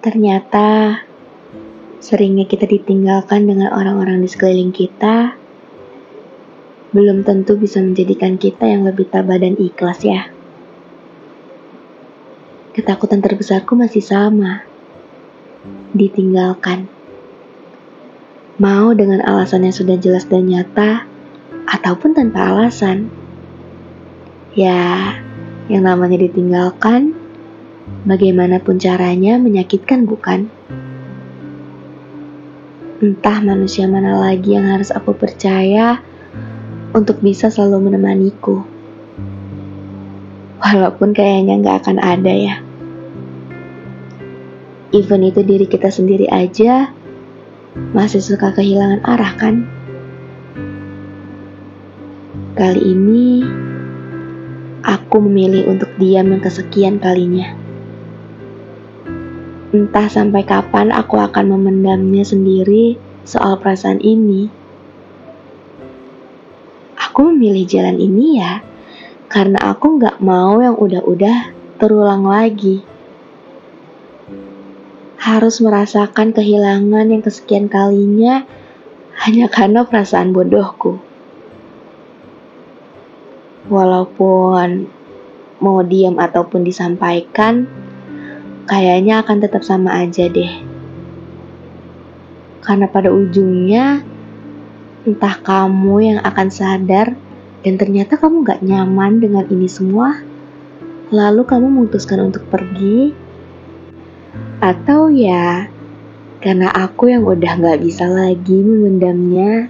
Ternyata seringnya kita ditinggalkan dengan orang-orang di sekeliling kita, belum tentu bisa menjadikan kita yang lebih tabah dan ikhlas ya. Ketakutan terbesarku masih sama, ditinggalkan. Mau dengan alasan yang sudah jelas dan nyata, ataupun tanpa alasan. Ya, yang namanya ditinggalkan, bagaimanapun caranya menyakitkan bukan? Entah manusia mana lagi yang harus aku percaya untuk bisa selalu menemaniku. Walaupun kayaknya nggak akan ada ya. Even itu diri kita sendiri aja masih suka kehilangan arah kan? Kali ini Aku memilih untuk diam yang kesekian kalinya. Entah sampai kapan aku akan memendamnya sendiri soal perasaan ini. Aku memilih jalan ini ya, karena aku gak mau yang udah-udah terulang lagi. Harus merasakan kehilangan yang kesekian kalinya hanya karena perasaan bodohku walaupun mau diam ataupun disampaikan, kayaknya akan tetap sama aja deh. Karena pada ujungnya, entah kamu yang akan sadar dan ternyata kamu gak nyaman dengan ini semua, lalu kamu memutuskan untuk pergi, atau ya karena aku yang udah gak bisa lagi memendamnya,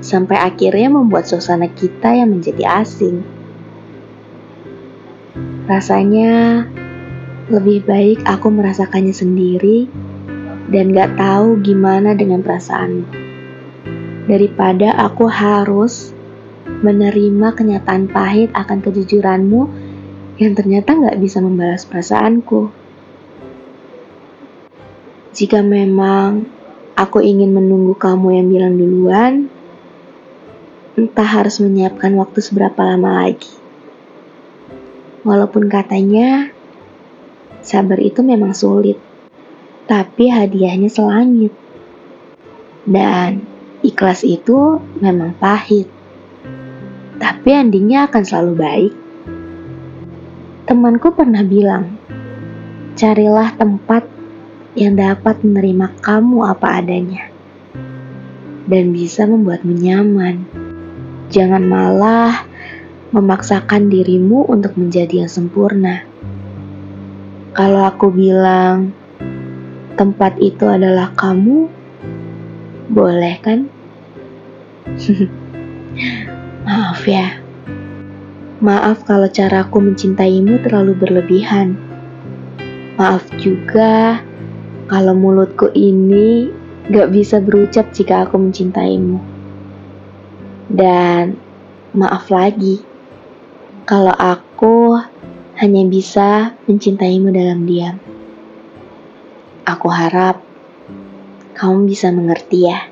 sampai akhirnya membuat suasana kita yang menjadi asing. Rasanya lebih baik aku merasakannya sendiri dan gak tahu gimana dengan perasaanmu. Daripada aku harus menerima kenyataan pahit akan kejujuranmu yang ternyata gak bisa membalas perasaanku. Jika memang aku ingin menunggu kamu yang bilang duluan, entah harus menyiapkan waktu seberapa lama lagi. Walaupun katanya sabar itu memang sulit, tapi hadiahnya selangit. Dan ikhlas itu memang pahit, tapi endingnya akan selalu baik. Temanku pernah bilang, carilah tempat yang dapat menerima kamu apa adanya dan bisa membuatmu nyaman. Jangan malah memaksakan dirimu untuk menjadi yang sempurna. Kalau aku bilang tempat itu adalah kamu, boleh kan? Maaf ya. Maaf kalau caraku mencintaimu terlalu berlebihan. Maaf juga kalau mulutku ini gak bisa berucap jika aku mencintaimu. Dan maaf lagi, kalau aku hanya bisa mencintaimu dalam diam. Aku harap kamu bisa mengerti ya.